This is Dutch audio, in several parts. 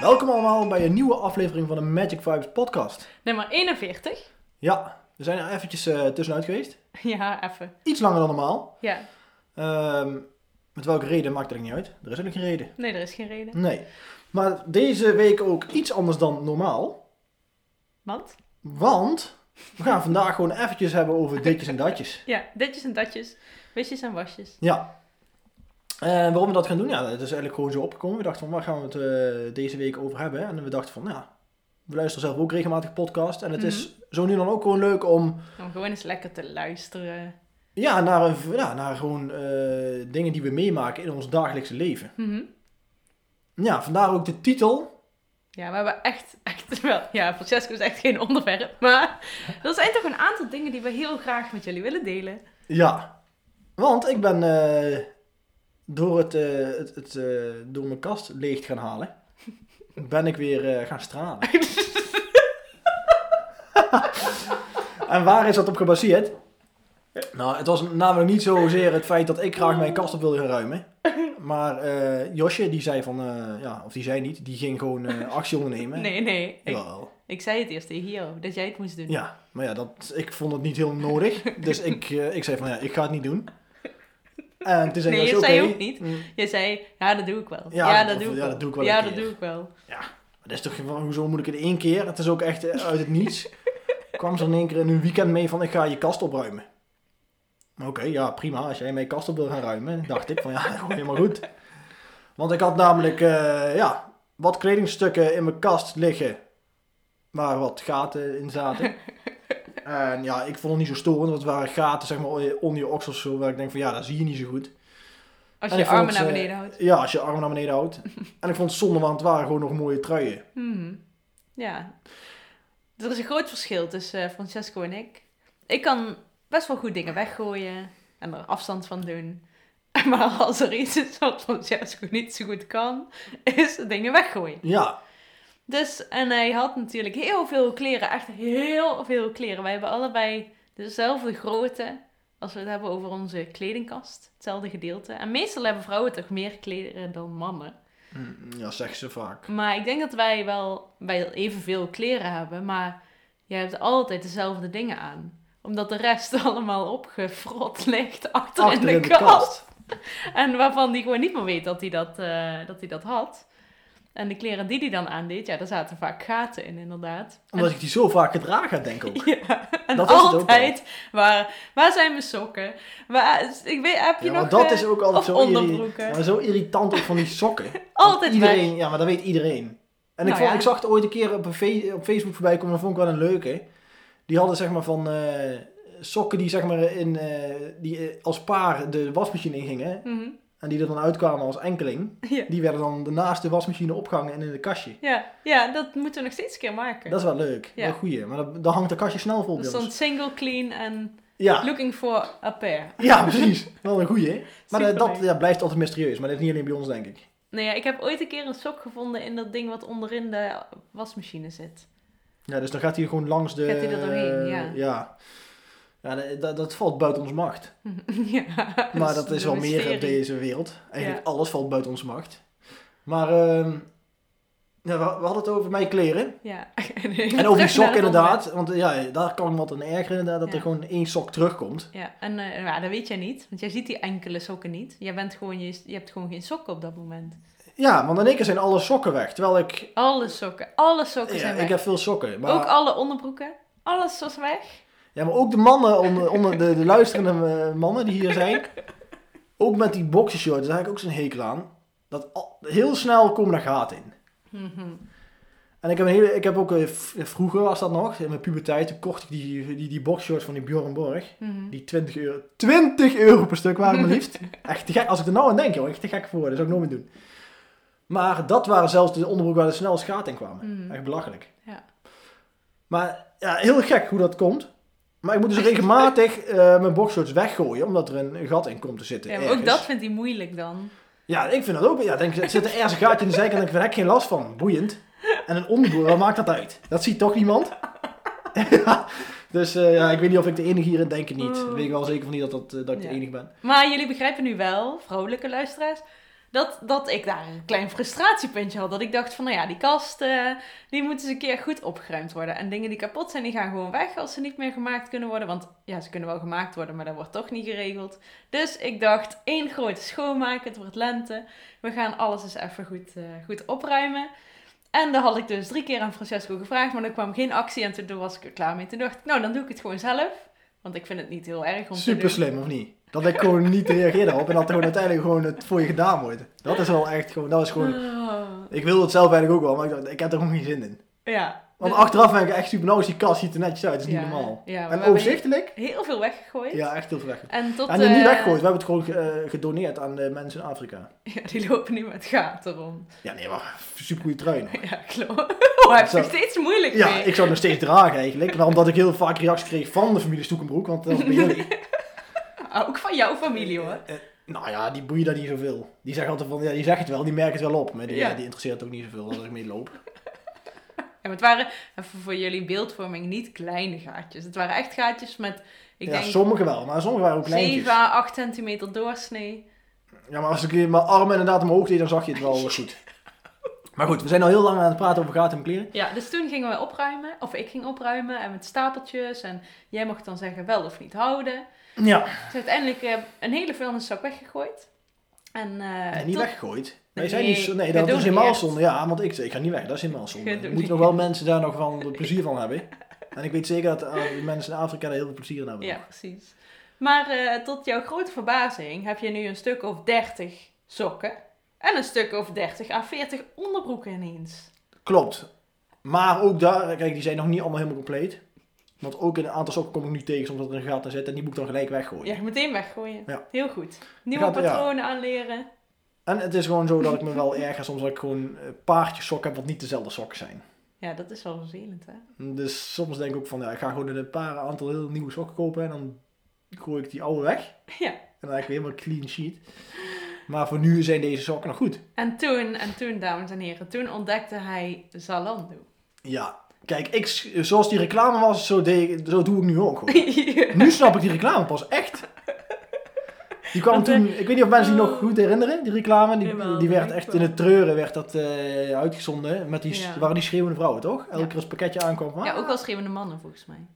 Welkom allemaal bij een nieuwe aflevering van de Magic Vibes podcast. Nummer 41. Ja, we zijn er eventjes eh, tussenuit geweest. Ja, even. Iets langer dan normaal. Ja, Ehm, met welke reden maakt er niet uit. Er is eigenlijk geen reden. nee, er is geen reden. Nee. Maar deze week ook iets anders dan normaal. Want? Want we gaan vandaag gewoon eventjes hebben over ditjes en datjes. Ja, ditjes en datjes, wisjes en wasjes. Ja. En waarom we dat gaan doen? Ja, het is eigenlijk gewoon zo opgekomen. We dachten van, waar gaan we het eh, deze week over hebben? En we dachten van, ja, we luisteren zelf ook regelmatig podcast. En het is zo nu dan ook gewoon leuk om, Om gewoon eens lekker te luisteren. ja, naar, een, ja, naar gewoon eh, dingen die we meemaken in ons dagelijkse leven. Mhm. Ja, vandaar ook de titel. Ja, we hebben echt, echt wel... Ja, Francesco is echt geen onderwerp. Maar er zijn toch een aantal dingen die we heel graag met jullie willen delen. Ja. Want ik ben eh, door, het, eh, het, het, eh, door mijn kast leeg te gaan halen, ben ik weer eh, gaan stralen. en waar is dat op gebaseerd? Nou, het was namelijk niet zozeer het feit dat ik graag mijn kast op wilde gaan ruimen. Maar Josje, die zei van, ja, of die zei niet, die ging gewoon actie ondernemen. Nee, nee. Ik, ik zei het eerst tegen jou, dat jij het moest doen. Ja, maar ja, dat, ik vond het niet heel nodig. Dus ik, ik zei van, ja, ik ga het niet doen. En toen zei Nee, zei je oké. ook niet. Mm. Je zei, ja, dat doe ik wel. Ja, Ja, dat of- doe ik ja, wel. dat doe ik wel Ja, dat keer. doe ik wel. Dat is toch, gewoon, hoezo moet ik het in één keer? Het is ook echt eh, uit het niets. kwam ze in één keer in een weekend mee van, ik ga je kast opruimen. Oké, ja, prima. Als jij mijn kast op wil gaan ruimen, dacht ik van, ja, gewoon helemaal goed. Want ik had namelijk, eh, ja, wat kledingstukken in mijn kast liggen. Waar wat gaten in zaten. En ja, ik vond het niet zo storend, want het waren gaten, zeg maar, onder je oksels zo, waar ik denk van, ja, dat zie je niet zo goed. Als je je armen het, naar eh, beneden houdt. Ja, als je armen naar beneden houdt. en ik vond het zonde, want het waren gewoon nog mooie truien. Mhm. Ja. Er is een groot verschil tussen eh, Francesco en ik. Ik kan best wel goed dingen weggooien en er afstand van doen. Maar als er iets is wat Francesco niet zo goed kan, is dingen weggooien. Ja, Dus, en hij had natuurlijk heel veel kleren, echt heel veel kleren. Wij hebben allebei dezelfde grootte als we het hebben over onze kledingkast. Hetzelfde gedeelte. En meestal hebben vrouwen toch meer kleren dan mannen. Mm, Ja, zeg ze vaak. Maar ik denk dat wij wel wij evenveel kleren hebben, maar jij hebt altijd dezelfde dingen aan. Omdat de rest allemaal opgefrot ligt achter, Achter in de, kast. En waarvan die gewoon niet meer weet dat hij dat, eh, dat, hij dat had. En de kleren die hij dan aandeed, ja, daar zaten vaak gaten in, inderdaad. Omdat ik die zo vaak gedragen heb, denk ik ook. Ja, en Dat is het ook altijd, waar, waar zijn mijn sokken? Waar, ik weet, heb je Ja, nog maar dat eh, is ook altijd zo, maar zo irritant ook van die sokken. Altijd iedereen, Ja, maar dat weet iedereen. En ik, Nou vond, ja. ik zag het ooit een keer op, een op Facebook voorbij komen, dat vond ik wel een leuke. Die hadden zeg maar van eh, sokken die zeg maar in, eh, die als paar de wasmachine ingingen. Mhm. En die er dan uitkwamen als enkeling. Ja. Die werden dan naast de wasmachine opgehangen en in een kastje. Ja, ja, dat moeten we nog steeds een keer maken. Dat is wel leuk. Ja. Wel goeie. Maar dan, dan hangt de kastje snel vol bij stond single, clean en Ja. looking for a pair. ja, precies. Wel een goeie. Maar eh, dat ja, blijft altijd mysterieus. Maar dat is niet alleen bij ons, denk ik. Nee, ja, ik heb ooit een keer een sok gevonden in dat ding wat onderin de wasmachine zit. Ja, dus dan gaat hij gewoon langs de... Gaat hij er doorheen, ja. Ja, Ja, dat, dat, valt buiten onze macht. ja, Maar dat is wel een meer op deze wereld. Eigenlijk Ja. alles valt buiten onze macht. Maar ehm, ja, we, hadden het over mijn kleren. Ja. En over die sok inderdaad. Want ja, daar kan ik wat aan ergeren inderdaad. Dat Ja. er gewoon één sok terugkomt. Ja, en ja, dat weet jij niet, want jij ziet die enkele sokken niet. Jij bent gewoon, je, je hebt gewoon geen sokken op dat moment. Ja, want in één keer zijn alle sokken weg. Terwijl ik... Alle sokken, alle sokken Ja, zijn ik weg. heb veel sokken. Maar, Ook alle onderbroeken, alles was weg. Ja, maar ook de mannen, onder, onder de, de luisterende eh, mannen die hier zijn. Ook met die boxershorts, daar heb ik ook zo'n hekel aan. Dat al- heel snel komen er gaten in. Mhm. En ik heb, een hele, ik heb ook, eh, vroeger was dat nog, in mijn puberteit, toen kocht ik die, die, die boxshorts van die Bjorn Borg. Mhm. Die 20 euro, 20 euro per stuk waren maar liefst. Echt te gek, als ik er nou aan denk joh, echt te gek voor dat zou ik nooit meer doen. Maar dat waren zelfs de onderbroek waar de snel gaten in kwamen. Mhm. Echt belachelijk. Ja. Maar ja, heel gek hoe dat komt. Maar ik moet dus regelmatig eh, mijn boxshorts weggooien, omdat er een gat in komt te zitten. Ja, maar ook ergens. dat vindt hij moeilijk dan. Ja, ik vind dat ook. Ja, denk, er zit er ergens een gaatje in de zijkant en ik, daar heb ik geen last van. Boeiend. En een onderbroek, wat maakt dat uit? Dat ziet toch niemand? ja, dus eh, ja, ik weet niet of ik de enige hierin denk ik niet. Dat weet ik wel zeker van niet dat, dat, eh, dat ik Ja. de enige ben. Maar jullie begrijpen nu wel, vrouwelijke luisteraars, dat, dat ik daar een klein frustratiepuntje had. Dat ik dacht van, nou ja, die kast, eh, die moet eens een keer goed opgeruimd worden. En dingen die kapot zijn, die gaan gewoon weg als ze niet meer gemaakt kunnen worden. Want ja, ze kunnen wel gemaakt worden, maar dat wordt toch niet geregeld. Dus ik dacht, één grote schoonmaak, het wordt lente. We gaan alles eens even goed, eh, goed opruimen. En dat had ik dus drie keer aan Francesco gevraagd, maar er kwam geen actie en toen was ik er klaar mee. Toen dacht ik, nou dan doe ik het gewoon zelf. Want ik vind het niet heel erg om te Super doen. slim, of niet? Dat ik gewoon niet reageer daarop en dat er gewoon uiteindelijk gewoon het voor je gedaan wordt. Dat is wel echt gewoon, dat is gewoon... Oh. Ik wilde het zelf eigenlijk ook wel, maar ik, dacht, ik heb er gewoon geen zin in. Ja. Want Dus- achteraf denk ik echt super, is die kast ziet er netjes uit, dat is niet normaal. ja, en overzichtelijk? Heel veel weggegooid. Ja, echt heel veel weg. En tot En niet eh, weggooid, we hebben het gewoon eh, gedoneerd aan de mensen in Afrika. Ja, die lopen nu met gaten rond. Ja, nee, maar super goede trui nog. Ja, klopt. Oh, hij heeft nog steeds moeilijk Ja, mee. ik zou het nog steeds dragen eigenlijk. Maar omdat ik heel vaak reacties kreeg van de familie Stoekenbroek, want dat was bij jullie. Ook van jouw familie hoor. Eh, nou ja, die boeien daar niet zoveel. Die zeggen altijd van, ja, die zeggen het wel, die merken het wel op. Maar die, Ja. ja, die interesseert ook niet zoveel als ik mee loop. Ja, maar het waren, even voor jullie beeldvorming, niet kleine gaatjes. Het waren echt gaatjes met, ik ja, denk, sommige wel, maar sommige waren ook kleintjes. 7 à 8 centimeter doorsnee. Ja, maar als ik mijn armen inderdaad omhoog deed, dan zag je het wel goed. Maar goed, we zijn al heel lang aan het praten over gaten en kleren. Ja, dus toen gingen we opruimen. Of ik ging opruimen en met stapeltjes. En jij mocht dan zeggen wel of niet houden. Ja, Dus uiteindelijk eh, een hele vuilniszak weggegooid. En, eh, en niet tot- weggegooid. Nee, Nee, zijn niet, nee dat is helemaal zonde. Ja, want ik, ik ga niet weg, dat is helemaal zonde. Er moeten nog wel mensen daar nog van plezier van hebben. En ik weet zeker dat eh, mensen in Afrika daar heel veel plezier in hebben. Ja, precies. Maar eh, tot jouw grote verbazing heb je nu een stuk of 30 sokken. En een stuk of 30 à 40 onderbroeken ineens. Klopt. Maar ook daar, kijk, die zijn nog niet allemaal helemaal compleet. Want ook in een aantal sokken kom ik nu tegen, soms dat er een gat in zit en die moet ik dan gelijk weggooien. Ja, meteen weggooien. Ja. Heel goed. Nieuwe Gaat- ja. patronen aanleren. En het is gewoon zo dat ik me wel erger soms dat ik gewoon een paardjes sokken heb wat niet dezelfde sokken zijn. Ja, dat is wel vervelend, hè? Dus soms denk ik ook van, ja, ik ga gewoon een paar aantal heel nieuwe sokken kopen en dan gooi ik die oude weg. Ja. En dan heb ik weer helemaal clean sheet. Maar voor nu zijn deze sokken nog goed. En toen, en toen, dames en heren, toen ontdekte hij Zalando. Ja, kijk, ik, zoals die reclame was, zo, deed, zo doe ik nu ook gewoon. Nu snap ik die reclame pas echt. Die kwam Want, eh, toen, ik weet niet of mensen die nog goed herinneren, die reclame. Die, die werd echt in het treuren werd dat, eh, uitgezonden. Met die, Ja. waren die schreeuwende vrouwen, toch? Elke Ja. keer als het pakketje aankwam. Ja, ook wel schreeuwende mannen volgens mij.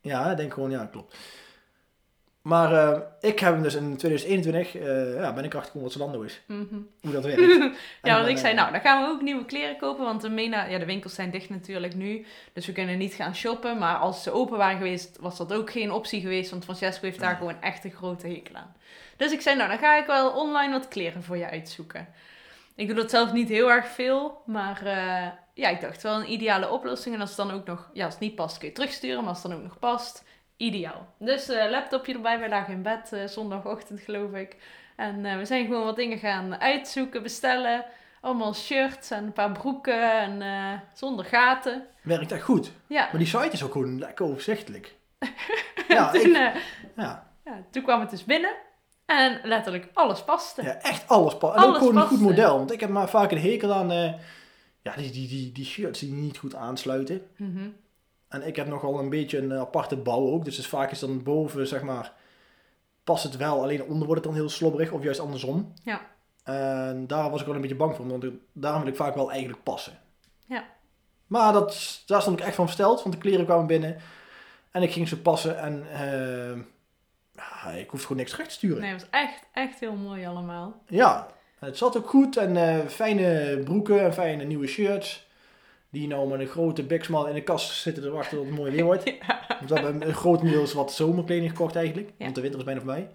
Ja, ik denk gewoon, ja, klopt. Maar eh, ik heb hem dus in 2021, eh, ja, ben ik achtergekomen wat Zalando is. Mhm. Hoe dat werkt. Ja, want ik eh, zei, nou, dan gaan we ook nieuwe kleren kopen. Want de, Mena, ja, de winkels zijn dicht natuurlijk nu. Dus we kunnen niet gaan shoppen. Maar als ze open waren geweest, was dat ook geen optie geweest. Want Francesco heeft daar Nee. gewoon echt een grote hekel aan. Dus ik zei, nou, dan ga ik wel online wat kleren voor je uitzoeken. Ik doe dat zelf niet heel erg veel. Maar eh, ja, ik dacht wel een ideale oplossing. En als het dan ook nog, ja, als het niet past, kun je terugsturen. Maar als het dan ook nog past, ideaal. Dus eh, laptopje erbij. Wij lagen in bed eh, zondagochtend, geloof ik. En eh, we zijn gewoon wat dingen gaan uitzoeken, bestellen. Allemaal shirts en een paar broeken en zonder gaten. Werkt echt goed. Ja, Maar die site is ook gewoon lekker overzichtelijk. ja, toen, ik, ja, ja, toen kwam het dus binnen. En letterlijk alles paste. ja, echt alles past. En ook gewoon een goed paste. model. Want ik heb maar vaak een hekel aan ja, die, die, die, die shirts die niet goed aansluiten. Mhm. En ik heb nogal een beetje een aparte bouw ook. Dus, dus vaak is dan boven, zeg maar, past het wel. Alleen onder wordt het dan heel slobberig. Of juist andersom. Ja. En daar was ik wel een beetje bang voor. Want daarom wil ik vaak wel eigenlijk passen. Ja. Maar dat, daar stond ik echt van versteld. Want de kleren kwamen binnen. En ik ging ze passen. En eh, ik hoefde gewoon niks terug te sturen. Nee, het was echt, echt heel mooi allemaal. Ja, het zat ook goed. En eh, fijne broeken en fijne nieuwe shirts. Die nou met een grote biksmal in de kast zitten te wachten tot het mooi weer wordt. Ja. Dus we hebben een groot deel wat zomerkleding gekocht eigenlijk. Ja. Want de winter is bijna voorbij.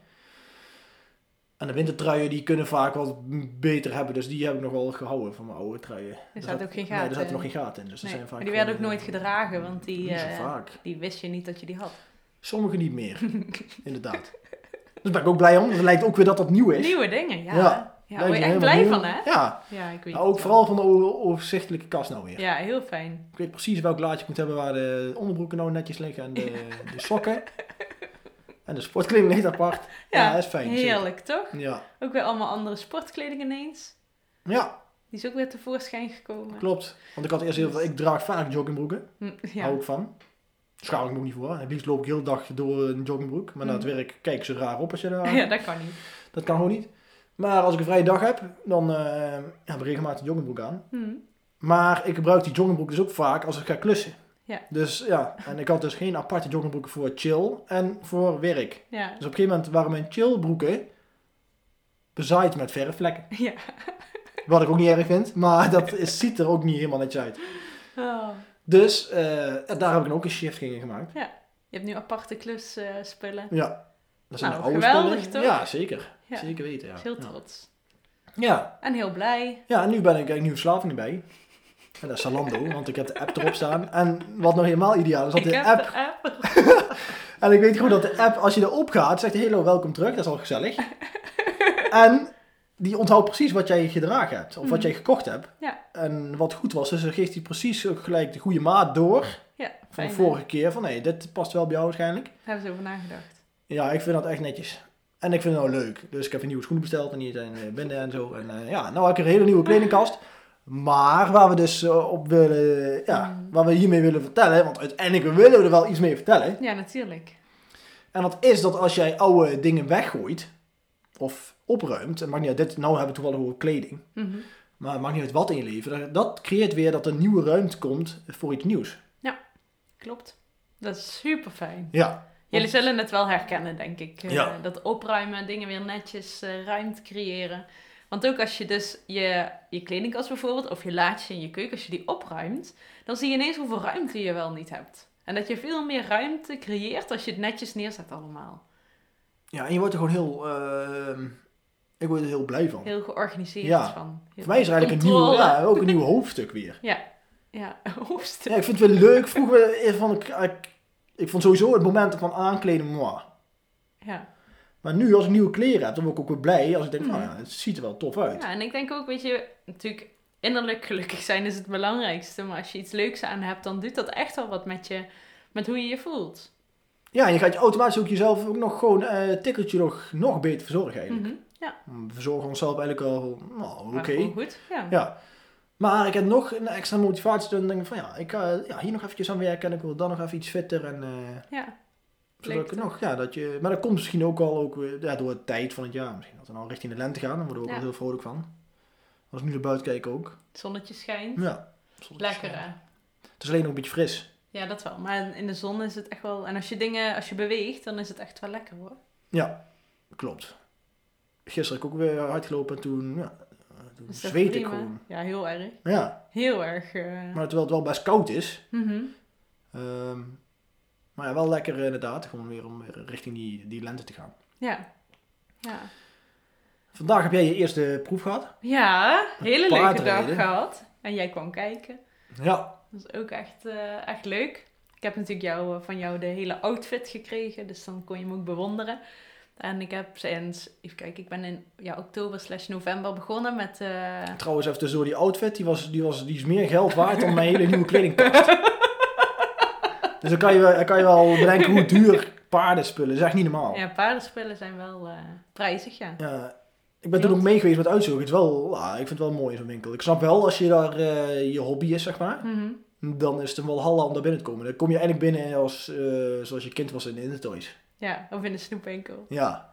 En de wintertruien die kunnen vaak wat beter hebben. Dus die heb ik nog wel gehouden van mijn oude truien. Er Er zaten zat- ook geen Nee, er gaten zaten in. nog geen gaten in. Dus er Nee, zijn vaak maar die werden ook nooit eh, gedragen, want die, eh, die wist je niet dat je die had. Sommige niet meer. Inderdaad. Dus ben ik ook blij om. Het lijkt ook weer dat dat nieuw is. Nieuwe dingen, ja. Ja, Ja, Lijkt word je echt blij nieuw. van, hè? Ja. Ja, ik weet Nou, ook vooral van de overzichtelijke kast nou weer. Ja, heel fijn. Ik weet precies welk laadje ik moet hebben waar de onderbroeken nou netjes liggen en de, de sokken. En de sportkleding ligt apart. Ja, dat is fijn. zeker. Heerlijk, toch? Ja. Ook weer allemaal andere sportkleding ineens. ja, Die is ook weer tevoorschijn gekomen. klopt. Want ik had eerst heel veel, ik draag vaak joggingbroeken. Hm, Ja. Hou ik van. Schaam ik me ook niet voor. Het liefst loop ik heel dag door een joggingbroek. Maar na het werk kijk ze raar op als je daar... ja, dat kan niet. Dat kan gewoon niet. Maar als ik een vrije dag heb, dan eh heb ik regelmatig een joggingbroek aan. Hm. Maar ik gebruik die joggingbroek dus ook vaak als ik ga klussen. Ja. Dus ja, en ik had dus geen aparte joggingbroeken voor chill en voor werk. Ja. Dus op een gegeven moment waren mijn chillbroeken bezaaid met verfvlekken. Ja. Wat ik ook niet erg vind, maar dat is, ziet er ook niet helemaal netjes uit. Oh. Dus eh, daar heb ik dan ook een shift in gemaakt. Je hebt nu aparte klusspullen. Ja. Dat zijn Nou, de oude geweldig, spullen. toch? Ja, zeker. Ja. Zeker weten, ja. Heel trots. Ja. En heel blij. ja, en nu ben ik eigenlijk nieuwe verslaving erbij. En dat is Zalando, want ik heb de app erop staan. En wat nog helemaal ideaal is, dat ik de app de app. En ik weet goed dat de app, als je erop gaat, zegt hello, welkom terug. Dat is al gezellig. en die onthoudt precies wat jij gedragen hebt. Of wat Mhm. jij gekocht hebt. Ja. En wat goed was, dus dan geeft hij precies ook gelijk de goede maat door. Ja, Van de vorige keer. Van hé, dit past wel bij jou waarschijnlijk. Daar hebben ze over nagedacht. Ja, ik vind dat echt netjes. En ik vind het nou leuk. Dus ik heb een nieuwe schoenen besteld en die zijn eh, binnen en zo. En eh, ja, nou heb ik een hele nieuwe kledingkast. Maar waar we dus eh, op willen, ja, Mm. waar we hiermee willen vertellen. Want uiteindelijk willen we er wel iets mee vertellen. Ja, natuurlijk. En dat is dat als jij oude dingen weggooit of opruimt, en maakt niet uit, dit, nou hebben we toevallig over kleding, Mhm. maar het maakt niet uit wat in je leven, dat- creëert weer dat er nieuwe ruimte komt voor iets nieuws. Klopt. Dat is super fijn. Ja, Jullie zullen het wel herkennen, denk ik. Eh, Ja. Dat opruimen, dingen weer netjes, eh, ruimte creëren. Want ook als je dus je, je kledingkast bijvoorbeeld, of je laadje in je keuken, als je die opruimt, dan zie je ineens hoeveel ruimte je wel niet hebt. En dat je veel meer ruimte creëert als je het netjes neerzet allemaal. ja en je wordt er gewoon heel, ehm, ik word er heel blij van. Heel georganiseerd Ja. van. Heel Voor mij is er eigenlijk een nieuw, ja, ook een nieuw hoofdstuk weer. Ja, hoofdstuk. Ja, ik vind het wel leuk. Vroeger ik, ik, ik vond sowieso het moment van aankleden moi. Ja. Maar nu als ik nieuwe kleren heb, dan word ik ook weer blij als ik denk van, Mhm. nou ja, het ziet er wel tof uit. ja, en ik denk ook, weet je, natuurlijk innerlijk gelukkig zijn is het belangrijkste. Maar als je iets leuks aan hebt, dan doet dat echt wel wat met je, met hoe je je voelt. Ja, en je gaat je automatisch ook jezelf ook nog gewoon een tikkeltje nog, nog beter verzorgen eigenlijk. Mhm. Ja, We verzorgen onszelf eigenlijk al, nou, oké. goed. Ja. Ja. Maar ik heb nog een extra motivatie. Dan denk ik van ja, ik ga ja, hier nog eventjes aan werken en ik wil dan nog even iets fitter. En, eh, ja. zodat ik nog, ja, dat je, maar dat komt misschien ook al ook, weer, ja, door de tijd van het jaar. Misschien dat we nou richting de lente gaan, dan worden we ook Ja. heel vrolijk van. Als ik nu naar buiten kijk ook. Het zonnetje schijnt. Ja. Lekker hè? Het is alleen nog een beetje fris. Ja, dat wel. Maar in de zon is het echt wel... En als je dingen, als je beweegt, dan is het echt wel lekker hoor. Ja, klopt. Gisteren heb ik ook weer hard gelopen en toen, ja, dat zweet ik gewoon. Ja, heel erg. Ja, Heel erg. eh, maar terwijl het wel best koud is. mhm. ehm, maar ja, wel lekker eh, inderdaad. Gewoon weer om weer richting die, die lente te gaan. Ja. Ja. Vandaag heb jij je eerste proef gehad. Ja, hele leuke dag gehad. En jij kwam kijken. Ja. Dat is ook echt, eh, echt leuk. Ik heb natuurlijk jou, eh, van jou de hele outfit gekregen, dus dan kon je hem ook bewonderen. En ik heb sinds, even kijken, ik ben in ja, oktober slash november begonnen met... eh, Trouwens, even tussendoor die outfit, die, was, die, was, die is meer geld waard dan mijn hele nieuwe kledingkast. dus dan kan, je, wel- dan kan je wel bedenken hoe duur paardenspullen. Dat is echt niet normaal. ja, paardenspullen zijn wel eh, prijzig, ja. Ja, ik ben toen ook mee geweest met uitzoeken. Het is wel, ja, ik vind het wel mooi in zo'n winkel. Ik snap wel, als je daar eh, je hobby is, zeg maar, Mhm. dan is het wel halla om daar binnen te komen. Dan kom je eigenlijk binnen als, zoals je kind was in de toys. Ja, of in de snoepwinkel. Ja.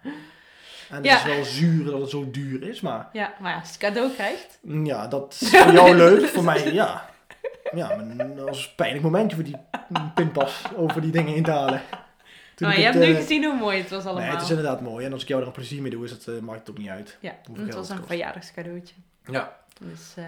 En het Ja. is wel zuur dat het zo duur is, maar Ja, maar als je het cadeau krijgt. mm, ja, dat is voor jou leuk, voor mij ja. Ja, maar dat was een pijnlijk momentje voor die pinpas over die dingen in te halen. Toen maar je het, hebt nu eh, gezien hoe mooi het was allemaal. Nee, het is inderdaad mooi. En als ik jou er een plezier mee doe, is het, eh, maakt het ook niet uit. Ja, het was een verjaardagscadeautje. Ja. Dus eh,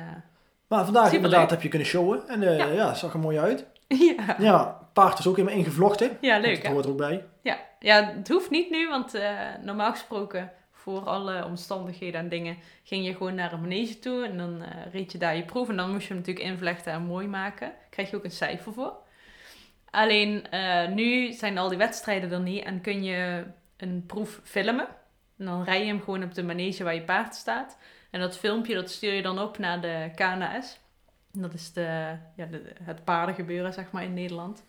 Maar vandaag Superleuk. inderdaad heb je kunnen showen. En Ja. ja. het zag er mooi uit. ja. Ja, paard is ook helemaal ingevlochten. ja, leuk Dat hoort er ook bij. Ja. ja, het hoeft niet nu, want eh, normaal gesproken voor alle omstandigheden en dingen, ging je gewoon naar een manege toe en dan eh, reed je daar je proef. En dan moest je hem natuurlijk invlechten en mooi maken. krijg je ook een cijfer voor. Alleen eh, nu zijn al die wedstrijden er niet en kun je een proef filmen. En dan rij je hem gewoon op de manege waar je paard staat. En dat filmpje dat stuur je dan op naar de KNS. Dat is de, ja, het paardengebeuren, zeg maar, in Nederland.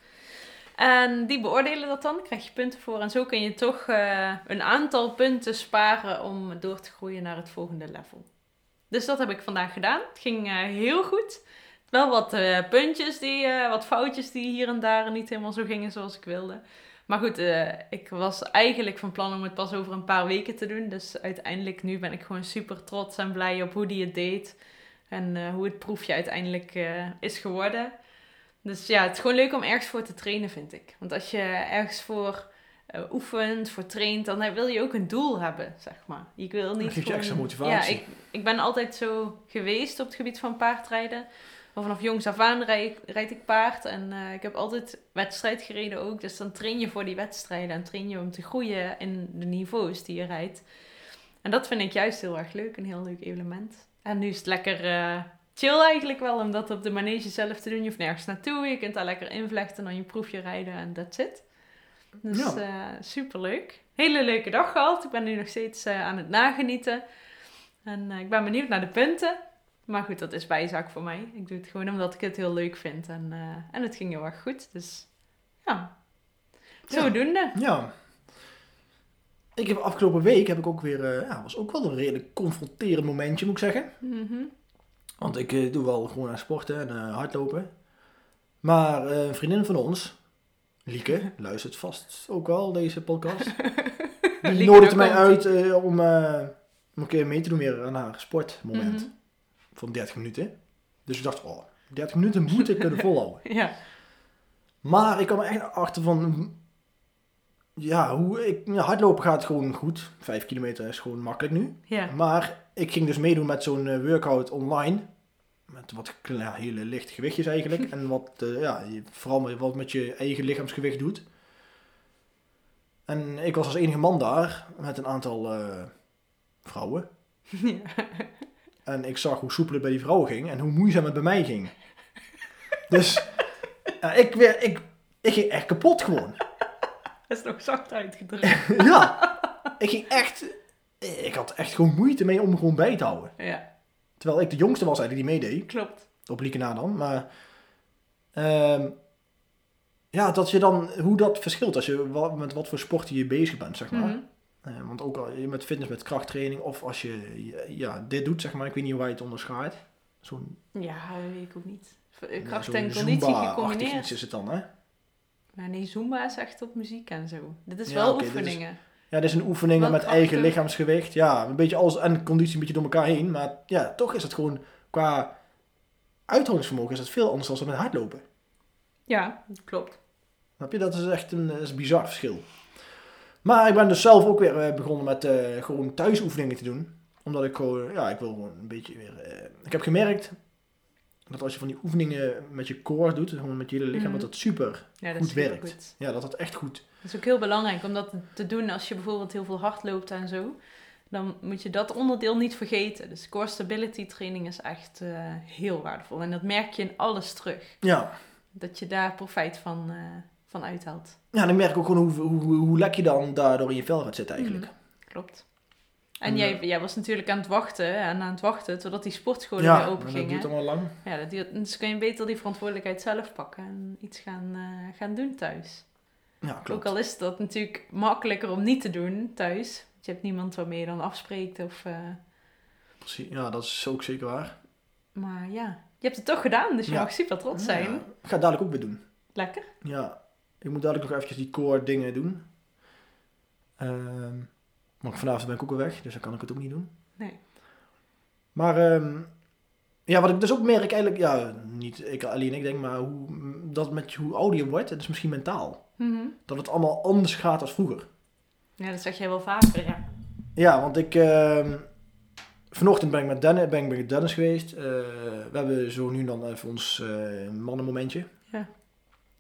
En die beoordelen dat dan, krijg je punten voor. En zo kun je toch uh, een aantal punten sparen om door te groeien naar het volgende level. Dus dat heb ik vandaag gedaan. Het ging uh, heel goed. Wel wat uh, puntjes, die, wat foutjes die hier en daar niet helemaal zo gingen zoals ik wilde. Maar goed, ik was eigenlijk van plan om het pas over een paar weken te doen. Dus uiteindelijk nu ben ik gewoon super trots en blij op hoe die het deed. En hoe het proefje uiteindelijk is geworden. Dus ja, het is gewoon leuk om ergens voor te trainen, vind ik. Want als je ergens voor uh, oefent, voor traint, dan wil je ook een doel hebben, zeg maar. Je wil niet dat geeft je extra motivatie. Ja, ik, ik ben altijd zo geweest op het gebied van paardrijden. vanaf jongs af aan rijd, rijd ik paard. En uh, ik heb altijd wedstrijd gereden ook. Dus dan train je voor die wedstrijden. En train je om te groeien in de niveaus die je rijdt. En dat vind ik juist heel erg leuk. Een heel leuk element. En nu is het lekker... Uh, chill eigenlijk wel om dat op de manege zelf te doen. Je hoeft nergens naartoe. Je kunt daar lekker invlechten, dan je proefje rijden en that's it. Dus ja. uh, super leuk. Hele leuke dag gehad. Ik ben nu nog steeds uh, aan het nagenieten. En uh, ik ben benieuwd naar de punten. Maar goed, dat is bijzaak voor mij. Ik doe het gewoon omdat ik het heel leuk vind. En, en het ging heel erg goed. Dus ja, zodoende. Ja. ja. Ik heb afgelopen week heb ik ook weer, ja, was ook wel een redelijk confronterend momentje moet ik zeggen. Mm -hmm. Want ik uh, doe wel gewoon aan sporten en uh, hardlopen. Maar uh, een vriendin van ons, Lieke, luistert vast ook wel deze podcast. Die nodigde mij uit om, om een keer mee te doen weer aan haar sportmoment. Mm -hmm. Van 30 minuten. Dus ik dacht, oh, 30 minuten moet ik kunnen volhouden. ja. Maar ik kwam er echt achter van... Ja, hoe ik, ja, hardlopen gaat gewoon goed. Vijf kilometer is gewoon makkelijk nu. Ja. Maar ik ging dus meedoen met zo'n workout online met wat ja, hele licht gewichtjes eigenlijk. en wat, uh, ja, vooral wat met je eigen lichaamsgewicht doet. En ik was als enige man daar met een aantal uh, vrouwen. Ja. En ik zag hoe soepel het bij die vrouwen ging en hoe moeizaam het bij mij ging. Dus uh, ik, weer, ik, ik ging echt kapot gewoon. Dat is nog zacht uitgedrukt. ja, ik ging echt... Ik had echt gewoon moeite mee om gewoon bij te houden. Ja. Terwijl ik de jongste was eigenlijk die meedeed. Klopt. Op Liekena dan. Maar uh, ja, dat je dan, hoe dat verschilt als je wat, met wat voor sport je bezig bent, zeg maar. Mm -hmm. uh, want ook al je met fitness, met krachttraining of als je ja, dit doet, zeg maar. Ik weet niet hoe wij het onderscheidt. Zo'n... Ja, weet ik ook niet. Kracht ja, en conditie gecombineerd. iets is het dan, hè? Maar nee, Zumba is echt op muziek en zo. Dit is ja, wel okay, oefeningen. Ja, dit is een oefeningen met eigen lichaamsgewicht. Ja, een beetje alles en conditie een beetje door elkaar heen. Maar ja, toch is het gewoon qua uithoudingsvermogen is het veel anders dan met hardlopen. Ja, klopt. Snap je? Dat is echt een, is een bizar verschil. Maar ik ben dus zelf ook weer begonnen met uh, gewoon thuisoefeningen te doen. Omdat ik gewoon, ja, ik wil gewoon een beetje weer... Uh, ik heb gemerkt dat als je van die oefeningen met je core doet, gewoon met je hele lichaam, mm. dat dat super ja, dat goed werkt. Goed. Ja, dat dat echt goed. Dat is ook heel belangrijk om dat te doen als je bijvoorbeeld heel veel hard loopt en zo. Dan moet je dat onderdeel niet vergeten. Dus core stability training is echt uh, heel waardevol. En dat merk je in alles terug. Ja. Dat je daar profijt van, uh, van uithaalt. Ja, ik merk ook gewoon hoe, hoe, hoe lekker je dan daardoor in je vel gaat zitten eigenlijk. Mm, klopt. En jij, jij was natuurlijk aan het wachten en aan het wachten totdat die sportscholen ja, weer open gingen. Ja, dat duurt allemaal lang. Ja, dat duurt, dus kun je beter die verantwoordelijkheid zelf pakken en iets gaan, uh, gaan doen thuis. Ja, klopt. Ook al is dat natuurlijk makkelijker om niet te doen thuis. Want je hebt niemand waarmee je dan afspreekt of... Uh... Precies, ja, dat is ook zeker waar. Maar ja, je hebt het toch gedaan, dus je ja. mag super trots zijn. Ja, ik ga het dadelijk ook weer doen. Lekker. Ja, ik moet dadelijk nog eventjes die core dingen doen. Um, maar vanavond ben ik ook weer weg, dus dan kan ik het ook niet doen. Nee. Maar um, ja, wat ik dus ook merk eigenlijk, ja, niet ik alleen ik denk, maar hoe, dat met hoe ouder je wordt, het is misschien mentaal. Mm -hmm. Dat het allemaal anders gaat als vroeger. Ja, dat zeg jij wel vaker, ja. Ja, want ik, uh, vanochtend ben ik met Dennis, ben ik met Dennis geweest. Uh, we hebben zo nu dan even ons uh, mannenmomentje. Ja.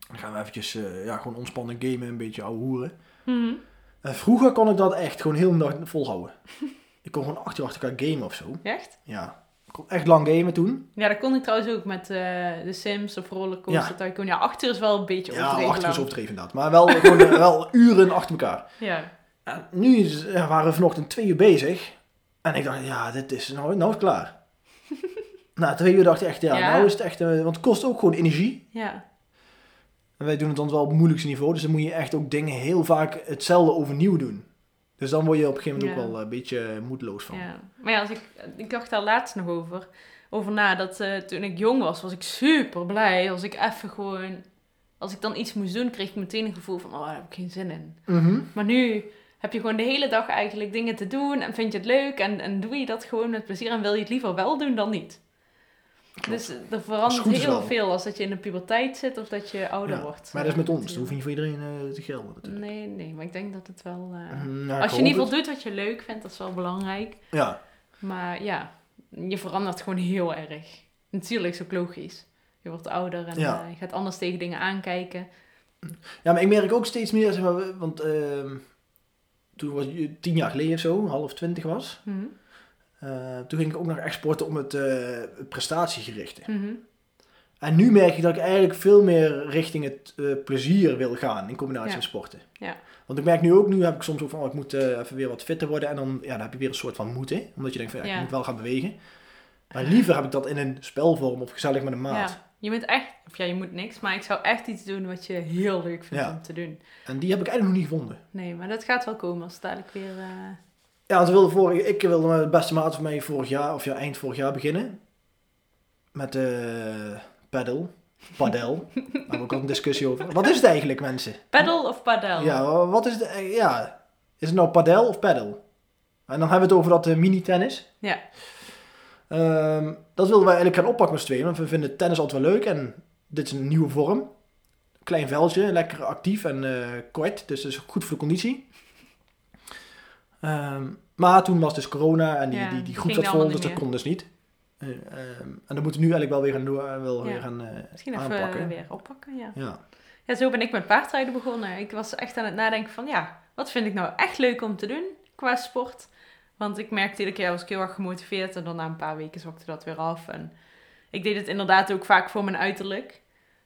Dan gaan we eventjes, uh, ja, gewoon ontspannen gamen, een beetje ouwe hoeren. Mm -hmm. En vroeger kon ik dat echt gewoon heel de dag volhouden. ik kon gewoon acht uur achter elkaar gamen of zo. Echt? Ja. Ik kon echt lang gamen toen. Ja, dat kon ik trouwens ook met eh The Sims of Rollercoaster Ja. Tycoon. Ja, acht uur is wel een beetje Ja, overdreven acht uur is overdreven inderdaad. Maar wel, gewoon, eh, wel uren achter elkaar. Ja. En nu ja, waren we vanochtend twee uur bezig. En ik dacht, ja, dit is, nou, nou is klaar. Na twee uur dacht ik echt, ja, Ja. nou is het echt, eh, want het kost ook gewoon energie. Ja. En wij doen het dan wel op het moeilijkste niveau, dus dan moet je echt ook dingen heel vaak hetzelfde overnieuw doen. Dus dan word je op een gegeven moment Ja. ook wel een beetje moedeloos van. ja. Maar ja, als ik, ik dacht daar laatst nog over. Over na dat eh, toen ik jong was, was ik super blij. Als ik even gewoon... Als ik dan iets moest doen, kreeg ik meteen een gevoel van... Oh, daar heb ik geen zin in. Mhm. Maar nu heb je gewoon de hele dag eigenlijk dingen te doen. En vind je het leuk. En, en doe je dat gewoon met plezier. En wil je het liever wel doen dan niet. Dus eh, er verandert heel wel. veel als dat je in de puberteit zit of dat je ouder Ja, wordt. Maar dat is met ons, dat hoeft niet voor iedereen eh, te gelden natuurlijk. Nee, nee, maar ik denk dat het wel... eh, Mhm, nou, als je in ieder geval doet wat je leuk vindt, dat is wel belangrijk. Ja, Maar ja, je verandert gewoon heel erg. Natuurlijk is ook logisch. Je wordt ouder en Ja. je gaat anders tegen dingen aankijken. ja, maar ik merk ook steeds meer, zeg maar, want ehm, toen was je tien jaar geleden of zo, half twintig was, Mhm. Eh, toen ging ik ook nog echt sporten om het, eh, prestatiegerichte. Mhm. En nu merk ik dat ik eigenlijk veel meer richting het eh, plezier wil gaan in combinatie Ja. met sporten. Ja. Want ik merk nu ook, nu heb ik soms ook van, oh, ik moet even weer wat fitter worden. En dan, ja, dan heb je weer een soort van moeten. Omdat je denkt van, ja, ik Ja. moet wel gaan bewegen. Maar liever heb ik dat in een spelvorm of gezellig met een maat. Je moet echt, of ja, je moet niks, maar ik zou echt iets doen wat je heel leuk vindt om te doen. En die heb ik eigenlijk nog niet gevonden. Nee, maar dat gaat wel komen als het dadelijk weer... Ja, we wilden vorige, ik wilde met de beste maat van mij vorig jaar, of ja, eind vorig jaar beginnen. Met de paddle. Padel. Daar hebben we ook al een discussie over. Wat is het eigenlijk, mensen? Paddle of padel? Ja, wat is het? eh, Ja, is het nou padel of paddle? En dan hebben we het over dat eh, mini-tennis. Ja. Ehm, dat wilden wij eigenlijk gaan oppakken met z'n tweeën, want we vinden tennis altijd wel leuk en dit is een nieuwe vorm. Klein veldje, lekker actief en eh, kort, dus dat is goed voor de conditie. Ehm, maar toen was dus corona en die, Ja, die, die groep zat vol, dus dat meer. kon dus niet. Eh, ehm, en dan moeten we nu eigenlijk wel weer gaan, doen, wel Ja. weer gaan eh, Misschien even aanpakken. eh, weer oppakken, ja. Ja. Ja, zo ben ik met paardrijden begonnen. Ik was echt aan het nadenken van, ja, wat vind ik nou echt leuk om te doen qua sport? Want ik merkte iedere keer was ik heel erg gemotiveerd en dan na een paar weken zwakte dat weer af. En ik deed het inderdaad ook vaak voor mijn uiterlijk.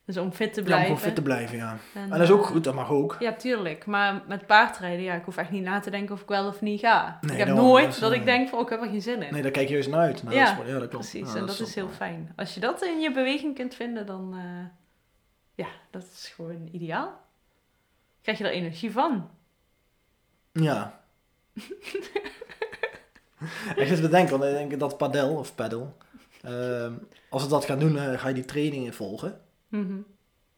Dus om fit te ja, om blijven. fit te blijven, ja. En, En dat is ook eh, goed, dat mag ook. Ja, tuurlijk. Maar met paardrijden, ja, ik hoef echt niet na te denken of ik wel of niet ga. Nee, ik heb nooit dat dat, is, ik eh, denk van, oh, ik heb er geen zin in. Nee, daar kijk je juist naar uit. naar Ja, dat sport. ja, dat klopt. Precies, Ja, en dat, is heel fijn. Als je dat in je beweging kunt vinden, dan... eh, ja, dat is gewoon ideaal. Krijg je er energie van. Ja. ik zit te denken, want ik denk dat padel of paddle, ehm, als we dat gaan doen, ga je die trainingen volgen. Mhm.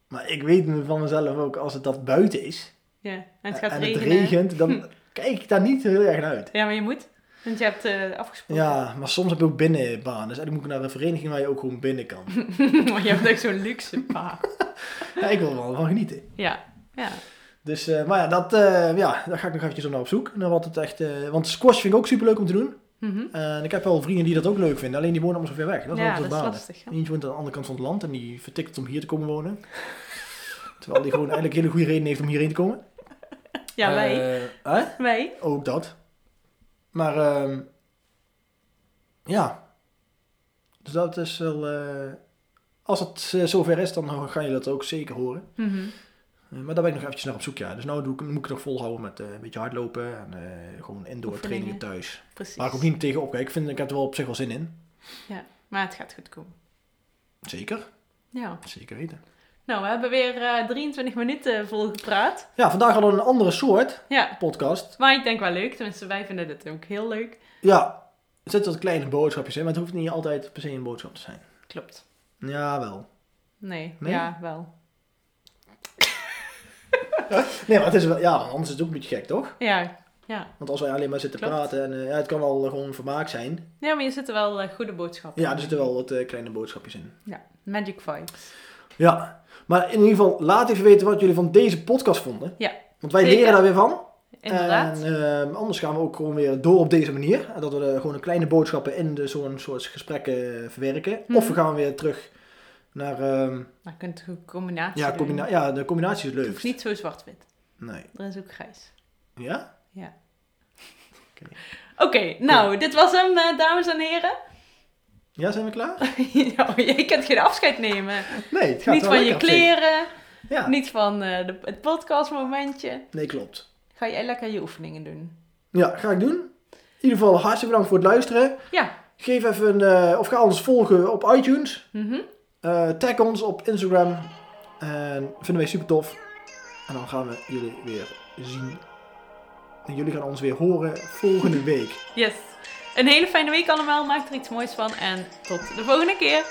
Maar ik weet van mezelf ook, als het dat buiten is Ja, en het gaat en regenen. het regent, dan kijk ik daar niet heel erg naar uit. Ja, maar je moet. Want je hebt eh, afgesproken. Ja, maar soms heb je ook binnenbanen. Dus eigenlijk moet ik naar een vereniging waar je ook gewoon binnen kan. maar je hebt echt zo'n luxe paard. Ja, ik wil er wel van genieten. Ja, ja. Dus, eh, maar ja, dat, eh, ja, daar ga ik nog eventjes op naar op zoek. Naar wat het echt, eh, want squash vind ik ook super leuk om te doen. Mhm. En ik heb wel vrienden die dat ook leuk vinden, alleen die wonen allemaal zo ver weg. Dat is ja, dat is lastig. Eentje woont aan de andere kant van het land en die vertikt het om hier te komen wonen. Terwijl die gewoon eigenlijk hele goede reden heeft om hierheen te komen. Ja, wij. Eh? Wij. Ook dat. Maar ehm, ja. Dus dat is wel... eh, als het eh, zover is, dan ga je dat ook zeker horen. Mhm. Maar daar ben ik nog eventjes naar op zoek, ja. Dus doe ik, moet ik het nog volhouden met eh, een beetje hardlopen en eh, gewoon indoor trainingen thuis. Precies. Waar ik ook niet tegen opkijk. Ik, vind, ik heb er wel op zich wel zin in. Maar het gaat goed komen. Zeker. Ja. Zeker weten. Nou, we hebben weer eh 23 minuten vol gepraat. Ja, vandaag hadden we een andere soort Ja. podcast. Maar ik denk wel leuk. Tenminste, wij vinden dit ook heel leuk. Ja, er zitten wat kleine boodschapjes in, maar het hoeft niet altijd per se een boodschap te zijn. Klopt. Ja, wel. Nee, Nee? ja, wel. Nee, maar het is wel, ja, anders is het ook een beetje gek, toch? Ja, ja. Want als wij alleen maar zitten Klopt. praten en eh, ja, het kan wel eh, gewoon vermaak zijn. Ja, maar je zitten wel eh, goede boodschappen. Ja, er zitten wel wat kleine boodschapjes in. Ja, magic vibes. Ja, maar in ieder geval, laat even weten wat jullie van deze podcast vonden. Ja, Want wij zeker. leren daar weer van. Inderdaad. En eh, anders gaan we ook gewoon weer door op deze manier. En Dat we gewoon een kleine boodschappen in zo'n soort gesprekken verwerken. Mhm. Of we gaan weer terug naar... Nou, je kunt een combinatie ja, doen. combina ja, de combinatie is Het leuk. hoeft niet zo zwart-wit. Nee. Er is ook grijs. Ja? Oké, nou, dit was hem, eh, dames en heren. Ja, zijn we klaar? ja, jij kunt geen afscheid nemen. Nee, het gaat Niet van je kleren, Ja. niet van eh, de, het podcastmomentje. Nee, klopt. Ga jij lekker je oefeningen doen? Ja, ga ik doen. In ieder geval hartstikke bedankt voor het luisteren. Ja. Geef even een, eh, of ga ons volgen op iTunes. Eh, tag ons op Instagram. En vinden wij super tof. En dan gaan we jullie weer zien. En jullie gaan ons weer horen volgende week. Yes. Een hele fijne week allemaal. Maak er iets moois van. En tot de volgende keer.